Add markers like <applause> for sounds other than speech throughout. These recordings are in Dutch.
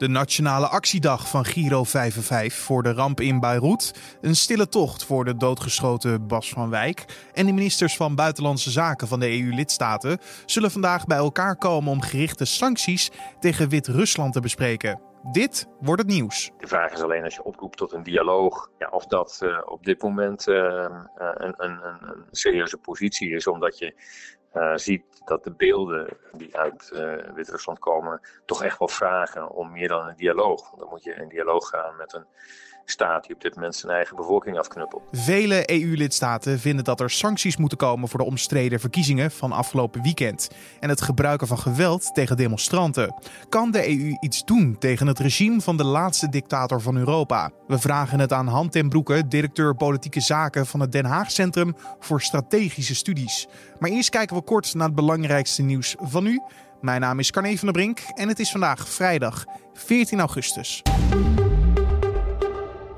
De nationale actiedag van Giro 55 voor de ramp in Beirut. Een stille tocht voor de doodgeschoten Bas van Wijk. En de ministers van Buitenlandse Zaken van de EU-lidstaten zullen vandaag bij elkaar komen om gerichte sancties tegen Wit-Rusland te bespreken. Dit wordt het nieuws. De vraag is alleen als je oproept tot een dialoog, ja, of dat uh, op dit moment uh, een, een, een, serieuze positie is, omdat je ziet dat de beelden die uit Wit-Rusland komen toch echt wel vragen om meer dan een dialoog. Want dan moet je in dialoog gaan met een staat die op dit moment zijn eigen bevolking afknuppelt. Vele EU-lidstaten vinden dat er sancties moeten komen voor de omstreden verkiezingen van afgelopen weekend en het gebruiken van geweld tegen demonstranten. Kan de EU iets doen tegen het regime van de laatste dictator van Europa? We vragen het aan Han ten Broeke, directeur politieke zaken van het Den Haag Centrum voor Strategische Studies. Maar eerst kijken we kort naar het belangrijkste nieuws van nu. Mijn naam is Carne van der Brink en het is vandaag vrijdag 14 augustus.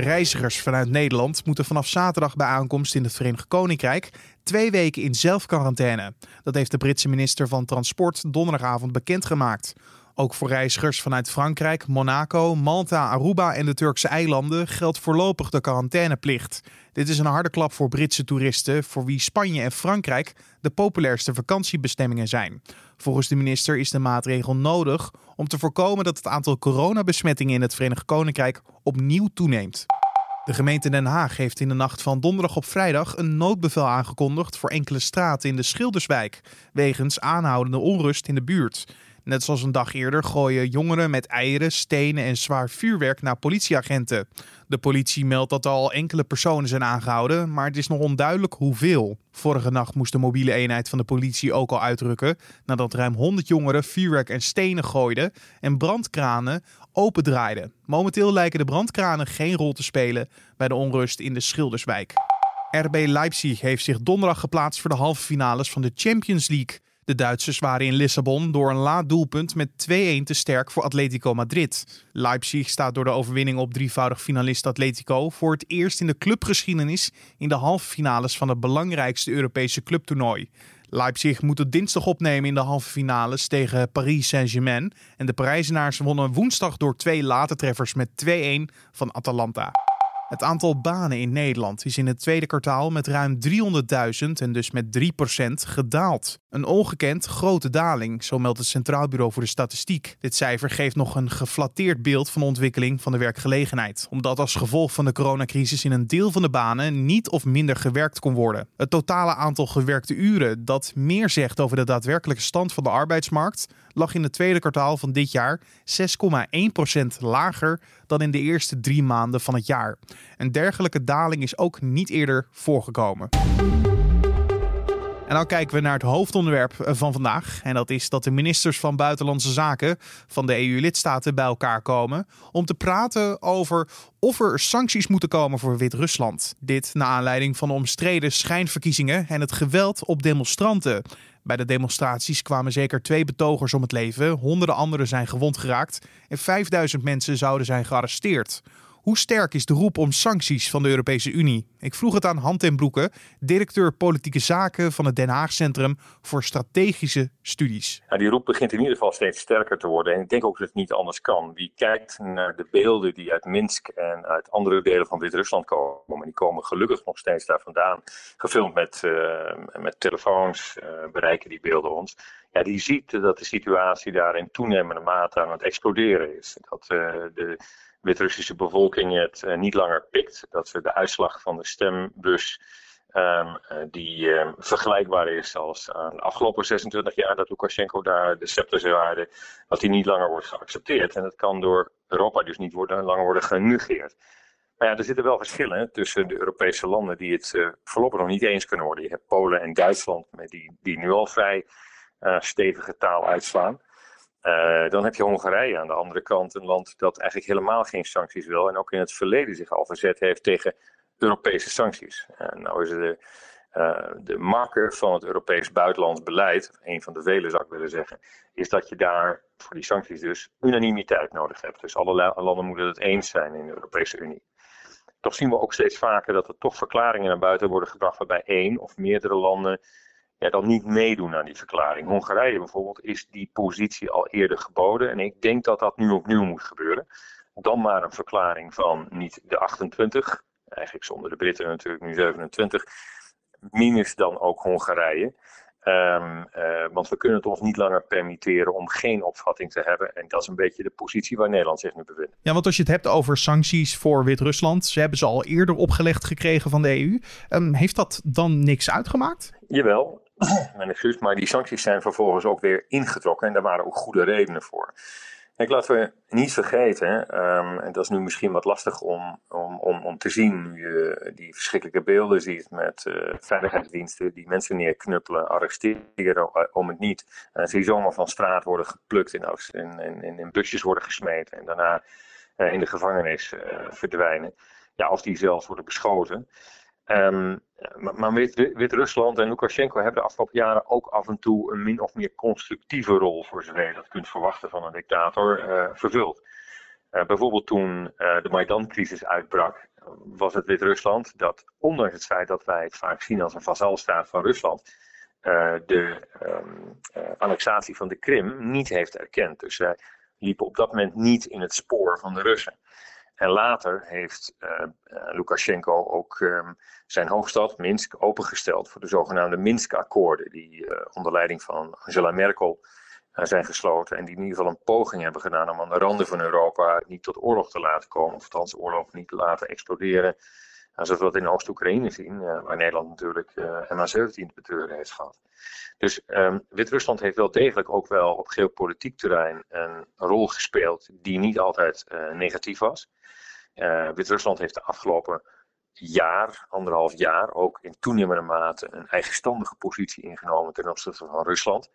Reizigers vanuit Nederland moeten vanaf zaterdag bij aankomst in het Verenigd Koninkrijk twee weken in zelfquarantaine. Dat heeft de Britse minister van Transport donderdagavond bekendgemaakt. Ook voor reizigers vanuit Frankrijk, Monaco, Malta, Aruba en de Turkse eilanden geldt voorlopig de quarantaineplicht. Dit is een harde klap voor Britse toeristen, voor wie Spanje en Frankrijk de populairste vakantiebestemmingen zijn. Volgens de minister is de maatregel nodig om te voorkomen dat het aantal coronabesmettingen in het Verenigd Koninkrijk opnieuw toeneemt. De gemeente Den Haag heeft in de nacht van donderdag op vrijdag een noodbevel aangekondigd voor enkele straten in de Schilderswijk, wegens aanhoudende onrust in de buurt. Net zoals een dag eerder gooien jongeren met eieren, stenen en zwaar vuurwerk naar politieagenten. De politie meldt dat er al enkele personen zijn aangehouden, maar het is nog onduidelijk hoeveel. Vorige nacht moest de mobiele eenheid van de politie ook al uitrukken nadat ruim 100 jongeren vuurwerk en stenen gooiden en brandkranen opendraaiden. Momenteel lijken de brandkranen geen rol te spelen bij de onrust in de Schilderswijk. RB Leipzig heeft zich donderdag geplaatst voor de halve finales van de Champions League. De Duitsers waren in Lissabon door een laat doelpunt met 2-1 te sterk voor Atletico Madrid. Leipzig staat door de overwinning op drievoudig finalist Atletico voor het eerst in de clubgeschiedenis in de halve finales van het belangrijkste Europese clubtoernooi. Leipzig moet het dinsdag opnemen in de halve finales tegen Paris Saint-Germain. En de Parijzenaars wonnen woensdag door twee late treffers met 2-1 van Atalanta. Het aantal banen in Nederland is in het tweede kwartaal met ruim 300.000 en dus met 3% gedaald. Een ongekend grote daling, zo meldt het Centraal Bureau voor de Statistiek. Dit cijfer geeft nog een geflatteerd beeld van de ontwikkeling van de werkgelegenheid, omdat als gevolg van de coronacrisis in een deel van de banen niet of minder gewerkt kon worden. Het totale aantal gewerkte uren, dat meer zegt over de daadwerkelijke stand van de arbeidsmarkt, lag in het tweede kwartaal van dit jaar 6,1% lager dan in de eerste drie maanden van het jaar. Een dergelijke daling is ook niet eerder voorgekomen. En dan kijken we naar het hoofdonderwerp van vandaag. En dat is dat de ministers van Buitenlandse Zaken van de EU-lidstaten bij elkaar komen om te praten over of er sancties moeten komen voor Wit-Rusland. Dit na aanleiding van de omstreden schijnverkiezingen en het geweld op demonstranten. Bij de demonstraties kwamen zeker twee betogers om het leven, honderden anderen zijn gewond geraakt en 5000 mensen zouden zijn gearresteerd. Hoe sterk is de roep om sancties van de Europese Unie? Ik vroeg het aan Han ten Broeke, directeur politieke zaken van het Den Haag Centrum voor Strategische Studies. Ja, die roep begint in ieder geval steeds sterker te worden. En ik denk ook dat het niet anders kan. Wie kijkt naar de beelden die uit Minsk en uit andere delen van Wit-Rusland komen, die komen gelukkig nog steeds daar vandaan, gefilmd met, uh, met telefoons, uh, bereiken die beelden ons. Ja, die ziet dat de situatie daar in toenemende mate aan het exploderen is. Dat uh, de Wit-Russische bevolking het uh, niet langer pikt. Dat we de uitslag van de stembus, um, die um, vergelijkbaar is als aan de afgelopen 26 jaar dat Lukashenko daar de scepter zou dat die niet langer wordt geaccepteerd. En dat kan door Europa dus niet worden, langer worden genegeerd. Maar ja, er zitten wel verschillen tussen de Europese landen die het uh, voorlopig nog niet eens kunnen worden. Je hebt Polen en Duitsland die, die nu al vrij stevige taal uitslaan. Uh, dan heb je Hongarije aan de andere kant, een land dat eigenlijk helemaal geen sancties wil en ook in het verleden zich al verzet heeft tegen Europese sancties. En nou is de, uh, de marker van het Europees buitenlands beleid, een van de vele zou ik willen zeggen, is dat je daar voor die sancties dus unanimiteit nodig hebt. Dus alle landen moeten het eens zijn in de Europese Unie. Toch zien we ook steeds vaker dat er toch verklaringen naar buiten worden gebracht waarbij één of meerdere landen ja, dan niet meedoen aan die verklaring. Hongarije bijvoorbeeld is die positie al eerder geboden. En ik denk dat dat nu opnieuw moet gebeuren. Dan maar een verklaring van niet de 28, eigenlijk zonder de Britten natuurlijk nu 27, minus dan ook Hongarije. Um, uh, want we kunnen het ons niet langer permitteren om geen opvatting te hebben. En dat is een beetje de positie waar Nederland zich nu bevindt. Ja, want als je het hebt over sancties voor Wit-Rusland, ze hebben ze al eerder opgelegd gekregen van de EU. Um, ehm, heeft dat dan niks uitgemaakt? Jawel, <coughs> maar die sancties zijn vervolgens ook weer ingetrokken en daar waren ook goede redenen voor. Kijk, laten we niet vergeten, um, en dat is nu misschien wat lastig om, om, om, om te zien, nu je die verschrikkelijke beelden ziet met uh, veiligheidsdiensten die mensen neerknuppelen, arresteren om het niet. En die zomaar van straat worden geplukt en in, in, in, busjes worden gesmeten en daarna uh, in de gevangenis uh, verdwijnen. Ja, of die zelfs worden beschoten. Um, maar Wit-Rusland en Lukashenko hebben de afgelopen jaren ook af en toe een min of meer constructieve rol, voor zover je dat kunt verwachten van een dictator, uh, vervuld. Uh, bijvoorbeeld toen uh, de Maidan-crisis uitbrak, was het Wit-Rusland dat, ondanks het feit dat wij het vaak zien als een vazalstaat van Rusland, de um, annexatie van de Krim niet heeft erkend. Dus zij liepen op dat moment niet in het spoor van de Russen. En later heeft uh, Lukashenko ook um, zijn hoofdstad Minsk opengesteld voor de zogenaamde Minsk-akkoorden, die uh, onder leiding van Angela Merkel zijn gesloten en die in ieder geval een poging hebben gedaan om aan de randen van Europa niet tot oorlog te laten komen, of althans oorlog niet te laten exploderen. zoals we dat in Oost-Oekraïne zien, waar Nederland natuurlijk MH17 te betreuren heeft gehad. Dus um, Wit-Rusland heeft wel degelijk ook wel op geopolitiek terrein een rol gespeeld die niet altijd negatief was. Uh, Wit-Rusland heeft de afgelopen jaar, anderhalf jaar, ook in toenemende mate een eigenstandige positie ingenomen ten opzichte van Rusland.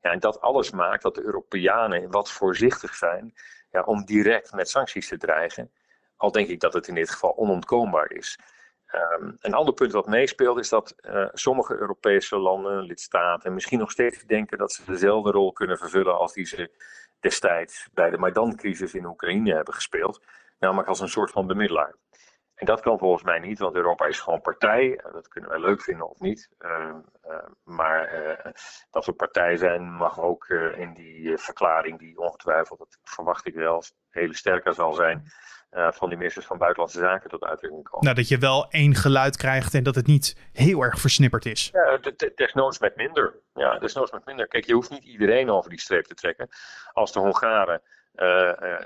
Ja, en dat alles maakt dat de Europeanen wat voorzichtig zijn ja, om direct met sancties te dreigen. Al denk ik dat het in dit geval onontkoombaar is. Um, een ander punt wat meespeelt is dat uh, sommige Europese landen, lidstaten, misschien nog steeds denken dat ze dezelfde rol kunnen vervullen als die ze destijds bij de Maidan-crisis in Oekraïne hebben gespeeld namelijk als een soort van bemiddelaar. En dat kan volgens mij niet, want Europa is gewoon partij. Dat kunnen wij leuk vinden of niet. Uh, uh, maar uh, dat we partij zijn mag ook in die verklaring, die ongetwijfeld, dat verwacht ik wel, hele sterker zal zijn, van die ministers van Buitenlandse Zaken tot uitdrukking komen. Nou, dat je wel één geluid krijgt en dat het niet heel erg versnipperd is. Ja, desnoods met minder. Ja, desnoods met minder. Kijk, je hoeft niet iedereen over die streep te trekken. Als de Hongaren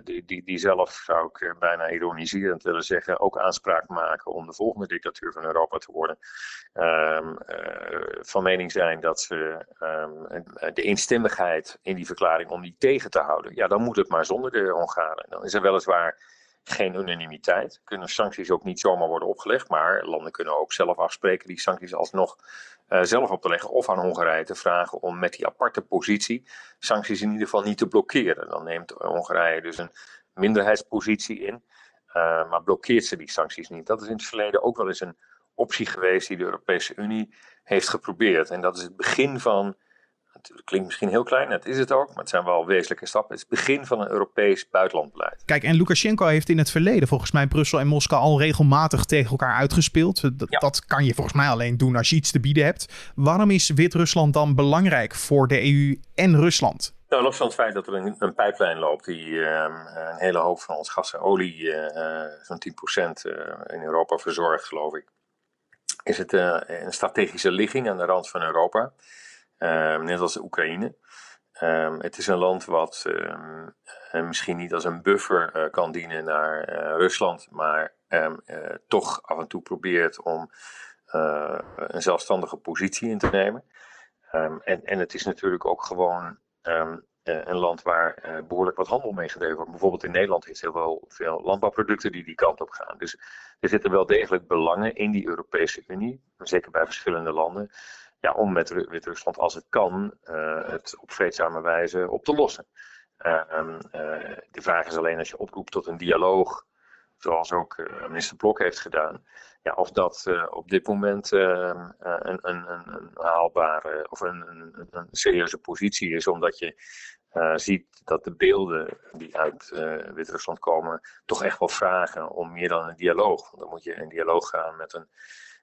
die, die, die zelf, zou ik eh, bijna ironiserend willen zeggen, ook aanspraak maken om de volgende dictatuur van Europa te worden. Uh, van mening zijn dat ze um, de eenstemmigheid in die verklaring om die tegen te houden, ja, dan moet het maar zonder de Hongaren. Dan is er weliswaar geen unanimiteit. Kunnen sancties ook niet zomaar worden opgelegd, maar landen kunnen ook zelf afspreken die sancties alsnog uh, zelf op te leggen of aan Hongarije te vragen om met die aparte positie sancties in ieder geval niet te blokkeren. Dan neemt Hongarije dus een minderheidspositie in, uh, maar blokkeert ze die sancties niet. Dat is in het verleden ook wel eens een optie geweest die de Europese Unie heeft geprobeerd. En dat is het begin van het klinkt misschien heel klein, dat is het ook, maar het zijn wel wezenlijke stappen. Het is het begin van een Europees buitenlandbeleid. Kijk, en Lukashenko heeft in het verleden volgens mij Brussel en Moskou al regelmatig tegen elkaar uitgespeeld. Dat, dat kan je volgens mij alleen doen als je iets te bieden hebt. Waarom is Wit-Rusland dan belangrijk voor de EU en Rusland? Nou, los van het feit dat er een, een pijplijn loopt die uh, een hele hoop van ons gas en olie, uh, zo'n 10% uh, in Europa verzorgt, geloof ik, is het een strategische ligging aan de rand van Europa. Ehm, net als Oekraïne. Um, het is een land wat um, misschien niet als een buffer uh, kan dienen naar uh, Rusland, maar toch af en toe probeert om een zelfstandige positie in te nemen. en, en het is natuurlijk ook gewoon een land waar behoorlijk wat handel mee gedreven wordt. Bijvoorbeeld in Nederland is er wel veel landbouwproducten die die kant op gaan. Dus er zitten wel degelijk belangen in die Europese Unie, zeker bij verschillende landen ja, om met Wit-Rusland, als het kan, uh, het op vreedzame wijze op te lossen. Uh, de vraag is alleen als je oproept tot een dialoog, zoals ook minister Blok heeft gedaan, ja, of dat op dit moment ehm, een, een, een, haalbare of een, een, een, serieuze positie is, omdat je ziet dat de beelden die uit Wit-Rusland komen toch echt wel vragen om meer dan een dialoog. Want dan moet je in dialoog gaan met een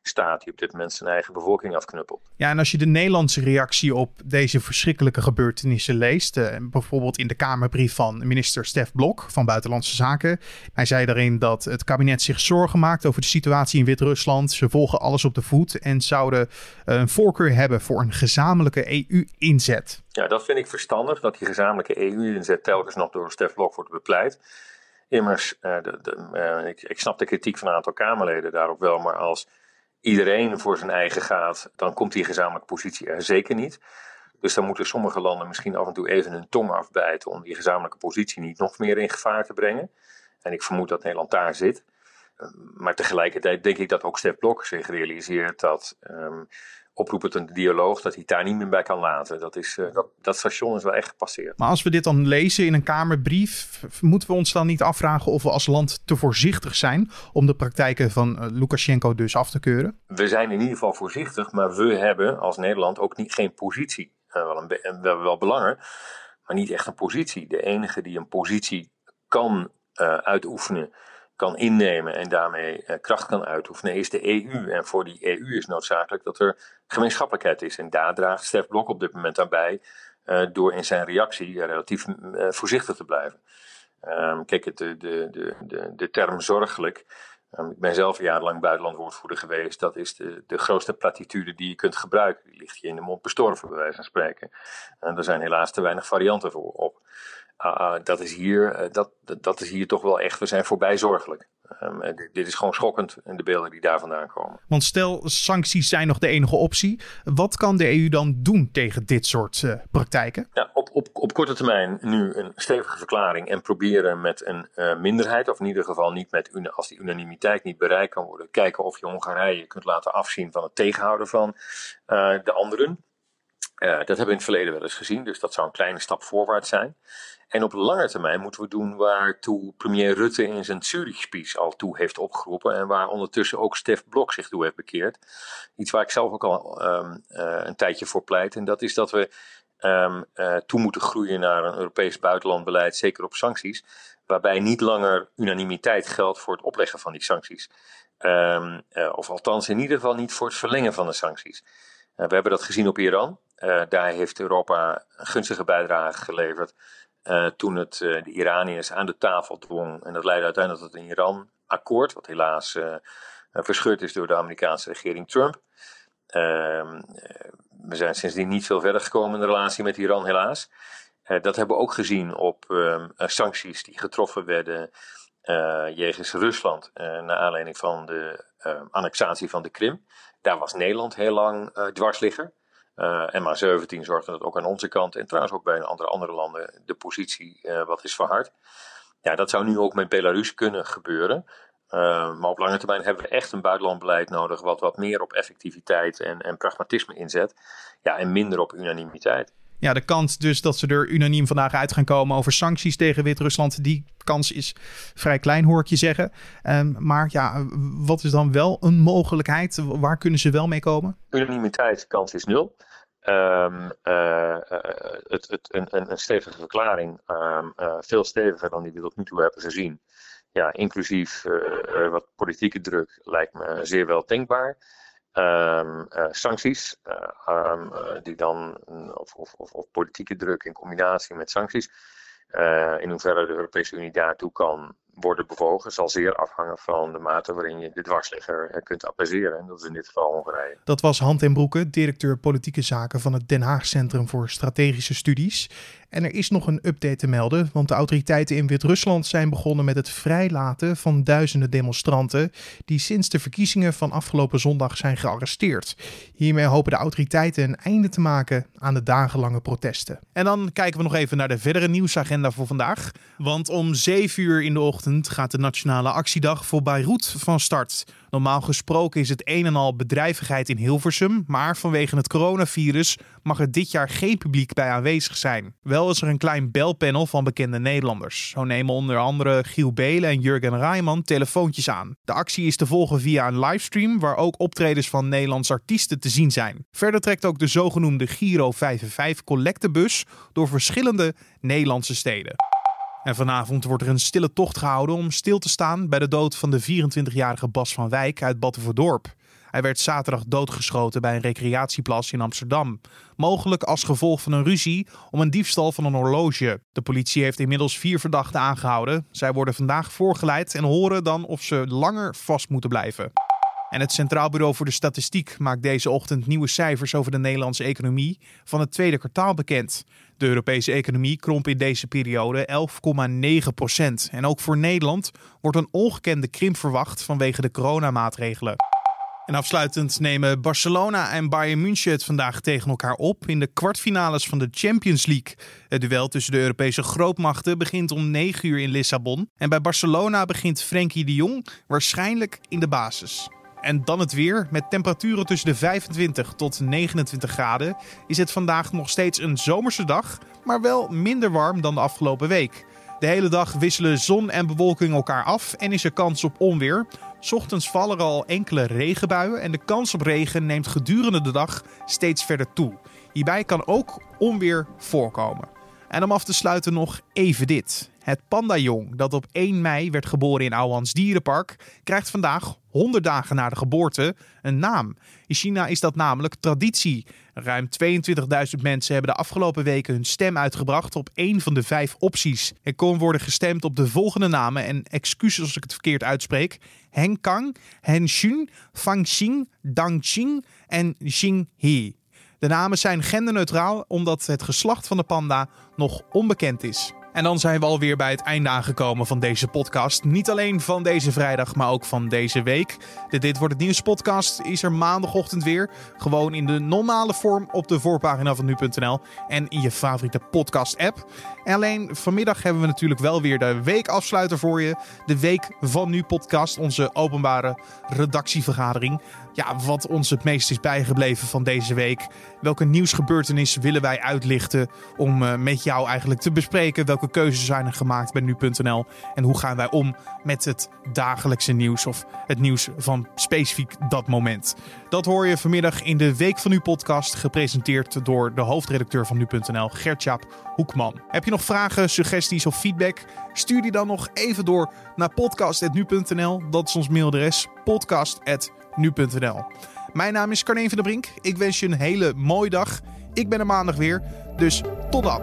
staat die op dit moment zijn eigen bevolking afknuppelt. Ja, en als je de Nederlandse reactie op deze verschrikkelijke gebeurtenissen leest, uh, bijvoorbeeld in de Kamerbrief van minister Stef Blok van Buitenlandse Zaken, hij zei daarin dat het kabinet zich zorgen maakt over de situatie in Wit-Rusland. Ze volgen alles op de voet en zouden een voorkeur hebben voor een gezamenlijke EU-inzet. Ja, dat vind ik verstandig, dat die gezamenlijke EU-inzet telkens nog door Stef Blok wordt bepleit. Immers, uh, de, de, ik, ik snap de kritiek van een aantal Kamerleden daarop wel, maar als iedereen voor zijn eigen gaat, dan komt die gezamenlijke positie er zeker niet. Dus dan moeten sommige landen misschien af en toe even hun tong afbijten om die gezamenlijke positie niet nog meer in gevaar te brengen. En ik vermoed dat Nederland daar zit. Maar tegelijkertijd denk ik dat ook Stef Blok zich realiseert dat um, oproepen tot een dialoog, dat hij daar niet meer bij kan laten. Dat, is, uh, dat, dat station is wel echt gepasseerd. Maar als we dit dan lezen in een Kamerbrief, moeten we ons dan niet afvragen of we als land te voorzichtig zijn om de praktijken van uh, Lukashenko dus af te keuren? We zijn in ieder geval voorzichtig, maar we hebben als Nederland ook niet, geen positie. Uh, wel, een, we hebben wel belangen, maar niet echt een positie. De enige die een positie kan uitoefenen kan innemen en daarmee uh, kracht kan uitoefenen, is de EU. En voor die EU is noodzakelijk dat er gemeenschappelijkheid is. En daar draagt Stef Blok op dit moment aan bij, uh, door in zijn reactie relatief uh, voorzichtig te blijven. Um, kijk, de, de, de, de term zorgelijk. Um, ik ben zelf jarenlang buitenlandwoordvoerder geweest. Dat is de, de grootste platitude die je kunt gebruiken. Die ligt je in de mond bestorven, bij wijze van spreken. En er zijn helaas te weinig varianten voor op. Uh, dat, is hier, uh, dat, dat is hier toch wel echt, we zijn voorbij zorgelijk. Um, dit, dit, is gewoon schokkend in de beelden die daar vandaan komen. Want stel, sancties zijn nog de enige optie. Wat kan de EU dan doen tegen dit soort uh, praktijken? Ja, op, op, op korte termijn nu een stevige verklaring en proberen met een minderheid, of in ieder geval niet met, als die unanimiteit niet bereikt kan worden, kijken of je Hongarije kunt laten afzien van het tegenhouden van de anderen. Dat hebben we in het verleden wel eens gezien, dus dat zou een kleine stap voorwaarts zijn. En op lange termijn moeten we doen waartoe premier Rutte in zijn Zurich-speech al toe heeft opgeroepen. En waar ondertussen ook Stef Blok zich toe heeft bekeerd. Iets waar ik zelf ook al um, uh, een tijdje voor pleit. En dat is dat we um, uh, toe moeten groeien naar een Europees buitenlandbeleid, zeker op sancties. Waarbij niet langer unanimiteit geldt voor het opleggen van die sancties. Uh, of althans in ieder geval niet voor het verlengen van de sancties. We hebben dat gezien op Iran. daar heeft Europa een gunstige bijdrage geleverd uh, toen het uh, de Iraniërs aan de tafel dwong. En dat leidde uiteindelijk tot een Iran-akkoord, wat helaas uh, verscheurd is door de Amerikaanse regering Trump. Ehm, we zijn sindsdien niet veel verder gekomen in de relatie met Iran, helaas. dat hebben we ook gezien op ehm, sancties die getroffen werden jegens Rusland. naar aanleiding van de annexatie van de Krim. Daar was Nederland heel lang dwarsligger. Uh, en maar 17 zorgde dat ook aan onze kant en trouwens ook bij andere, andere landen de positie uh, wat is verhard. Ja, dat zou nu ook met Belarus kunnen gebeuren. Uh, maar op lange termijn hebben we echt een buitenlandbeleid nodig wat wat meer op effectiviteit en, en pragmatisme inzet. Ja, en minder op unanimiteit. Ja, de kans dus dat ze er unaniem vandaag uit gaan komen over sancties tegen Wit-Rusland, die kans is vrij klein, hoor ik je zeggen. Um, maar ja, wat is dan wel een mogelijkheid? Waar kunnen ze wel mee komen? Unanimiteit, kans is nul. Um, uh, het, het, een, een, stevige verklaring, um, uh, veel steviger dan die we tot nu toe hebben gezien. Ja, inclusief wat politieke druk lijkt me zeer wel denkbaar. Um, sancties, die dan, of, of, of, of, politieke druk in combinatie met sancties. in hoeverre de Europese Unie daartoe kan worden bewogen zal zeer afhangen van de mate waarin je de dwarsligger kunt appraiseren. En dat is in dit geval Hongarije. Dat was Hand en Broeke, directeur politieke zaken van het Den Haag Centrum voor Strategische Studies. En er is nog een update te melden, want de autoriteiten in Wit-Rusland zijn begonnen met het vrijlaten van duizenden demonstranten die sinds de verkiezingen van afgelopen zondag zijn gearresteerd. Hiermee hopen de autoriteiten een einde te maken aan de dagenlange protesten. En dan kijken we nog even naar de verdere nieuwsagenda voor vandaag. Want om 7 uur in de ochtend gaat de Nationale Actiedag voor Beirut van start. Normaal gesproken is het een en al bedrijvigheid in Hilversum, maar vanwege het coronavirus mag er dit jaar geen publiek bij aanwezig zijn. Wel is er een klein belpanel van bekende Nederlanders. Zo nemen onder andere Giel Belen en Jurgen Rijman telefoontjes aan. De actie is te volgen via een livestream waar ook optredens van Nederlandse artiesten te zien zijn. Verder trekt ook de zogenoemde Giro 55 collectebus door verschillende Nederlandse steden. En vanavond wordt er een stille tocht gehouden om stil te staan bij de dood van de 24-jarige Bas van Wijk uit Battenverdorp. Hij werd zaterdag doodgeschoten bij een recreatieplas in Amsterdam. Mogelijk als gevolg van een ruzie om een diefstal van een horloge. De politie heeft inmiddels vier verdachten aangehouden. Zij worden vandaag voorgeleid en horen dan of ze langer vast moeten blijven. En het Centraal Bureau voor de Statistiek maakt deze ochtend nieuwe cijfers over de Nederlandse economie van het tweede kwartaal bekend. De Europese economie kromp in deze periode 11,9 procent. En ook voor Nederland wordt een ongekende krimp verwacht vanwege de coronamaatregelen. En afsluitend nemen Barcelona en Bayern München het vandaag tegen elkaar op in de kwartfinales van de Champions League. Het duel tussen de Europese grootmachten begint om 9 uur in Lissabon. En bij Barcelona begint Frenkie de Jong waarschijnlijk in de basis. En dan het weer. Met temperaturen tussen de 25 tot 29 graden is het vandaag nog steeds een zomerse dag, maar wel minder warm dan de afgelopen week. De hele dag wisselen zon en bewolking elkaar af en is er kans op onweer. Ochtends vallen er al enkele regenbuien en de kans op regen neemt gedurende de dag steeds verder toe. Hierbij kan ook onweer voorkomen. En om af te sluiten nog even dit. Het pandajong, dat op 1 mei werd geboren in Ouwans Dierenpark, krijgt vandaag 100 dagen na de geboorte een naam. In China is dat namelijk traditie. Ruim 22.000 mensen hebben de afgelopen weken hun stem uitgebracht op één van de vijf opties. Er kon worden gestemd op de volgende namen en excuses als ik het verkeerd uitspreek. Heng Kang, Hen Xun, Fang Xing, en Xing He. De namen zijn genderneutraal omdat het geslacht van de panda nog onbekend is. En dan zijn we alweer bij het einde aangekomen van deze podcast. Niet alleen van deze vrijdag, maar ook van deze week. De Dit Wordt Het Nieuws podcast is er maandagochtend weer. Gewoon in de normale vorm op de voorpagina van nu.nl en in je favoriete podcast app. En alleen vanmiddag hebben we natuurlijk wel weer de weekafsluiter voor je. De Week van Nu podcast, onze openbare redactievergadering ja, wat ons het meest is bijgebleven van deze week. Welke nieuwsgebeurtenis willen wij uitlichten om uh, met jou eigenlijk te bespreken? Welke keuzes zijn er gemaakt bij nu.nl? En hoe gaan wij om met het dagelijkse nieuws of het nieuws van specifiek dat moment? Dat hoor je vanmiddag in de Week van Nu podcast, gepresenteerd door de hoofdredacteur van nu.nl, Gertjaap Hoekman. Heb je nog vragen, suggesties of feedback? Stuur die dan nog even door naar podcast.nu.nl. Dat is ons mailadres, podcast@ nu.nl. Mijn naam is Carne van der Brink. Ik wens je een hele mooie dag. Ik ben er maandag weer, dus tot dan.